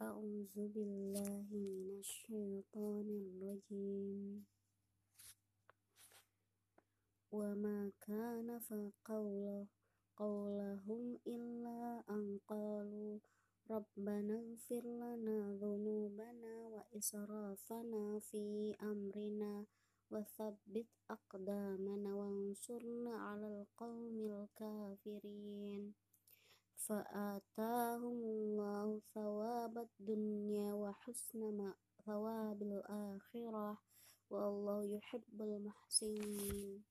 أعوذ بالله من الشيطان الرجيم وما كان فقول قولهم إلا أن قالوا ربنا اغفر لنا ذنوبنا وإسرافنا في أمرنا وثبت أقدامنا وانصرنا على القوم الكافرين فآتاهم الله ثواب الدنيا وحسن ثواب الآخرة والله يحب المحسنين.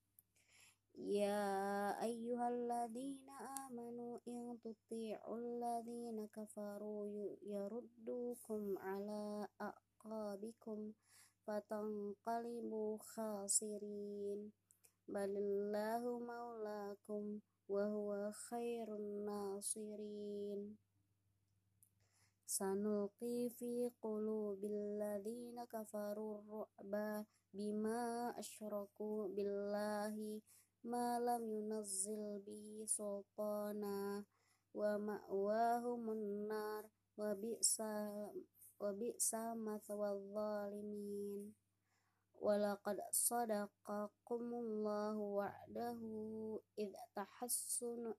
يا أيها الذين آمنوا إن تطيعوا الذين كفروا يردوكم على أعقابكم فتنقلبوا خاسرين. بل الله مولاكم وهو خير الناصرين سنلقي في قلوب الذين كفروا الرعب بما أشركوا بالله ما لم ينزل به سلطانا ومأواهم النار وبئس وبئس مثوى الظالمين ولقد صدقكم الله وعده إذ تحسن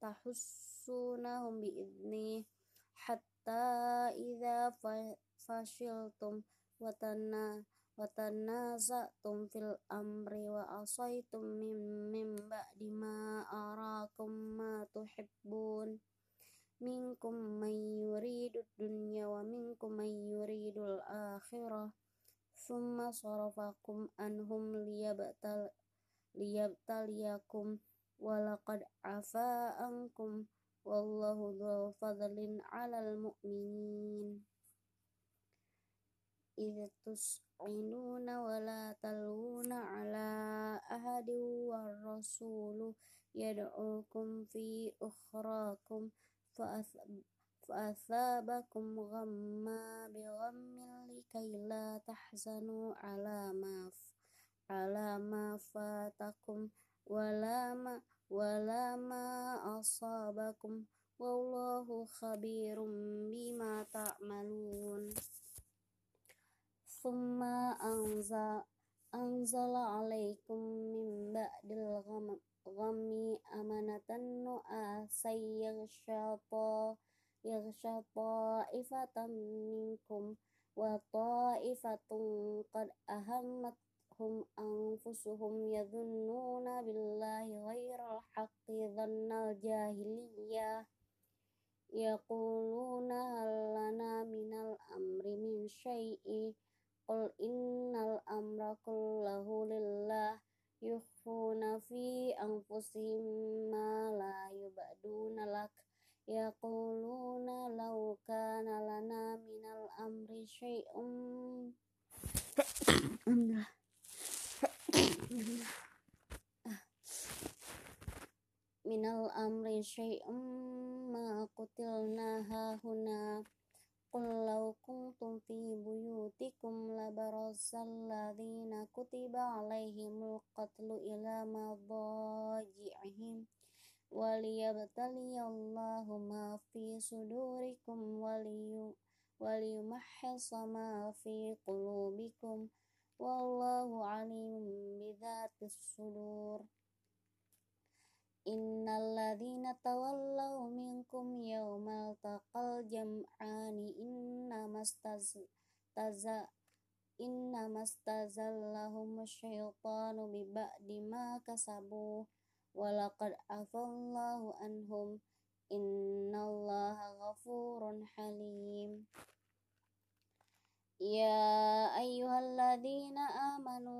tahussunahum biidni hatta idza watana watanna tum fil amri wa asaitum mim mim dima ma arakum ma tuhibbun. Minkum man yuridud dunya wa minkum man yuridul akhirah. Summa sarafakum anhum liyabtal liyabtaliyakum. ولقد عفا عنكم والله ذو فضل على المؤمنين. إذ تسعنون ولا تلوون على أحد والرسول يدعوكم في أخراكم فأثابكم غما بغم لكي لا تحزنوا على ما على ما فاتكم walama walama asabakum. Wallahu khabirum bima ta'malun. Summa anza anzala alaikum min ba'dil ghammi amanatan nu asayyir syata yaghsha ta'ifatan minkum. Wa ta'ifatun qad ahammathum anfusuhum yadhunnu dhanna jahiliyah. Yaquluna lana minal amri min syai'i. Qul innal amra kullahu lillah. Yukhfuna fi anfusihim ma la yubaduna lak. Yaquluna law kana lana minal amri syai'un. من الأمر شيء ما قتلنا هنا قل لو كنتم في بيوتكم لبرز الذين كتب عليهم القتل إلى مضاجعهم وليبتلي الله ما في صدوركم وليمحص ما في قلوبكم والله عليم بذات الصدور Innalladzina tawallaw minkum yawmal taqal jam'ani innamastaza innamastazallahum syaitanu biba'di ma kasabu. Walaqad afallahu anhum. Innallaha ghafurun halim. Ya ayyuhalladzina amanu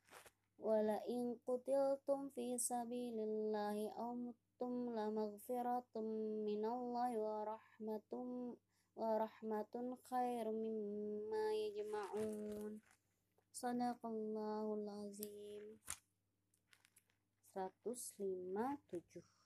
wala in qutiltum fi sabilillahi aw muttum la maghfiratum minallahi wa rahmatum wa rahmatun khairum mimma yajma'un. Sadaqallahul azim. 1057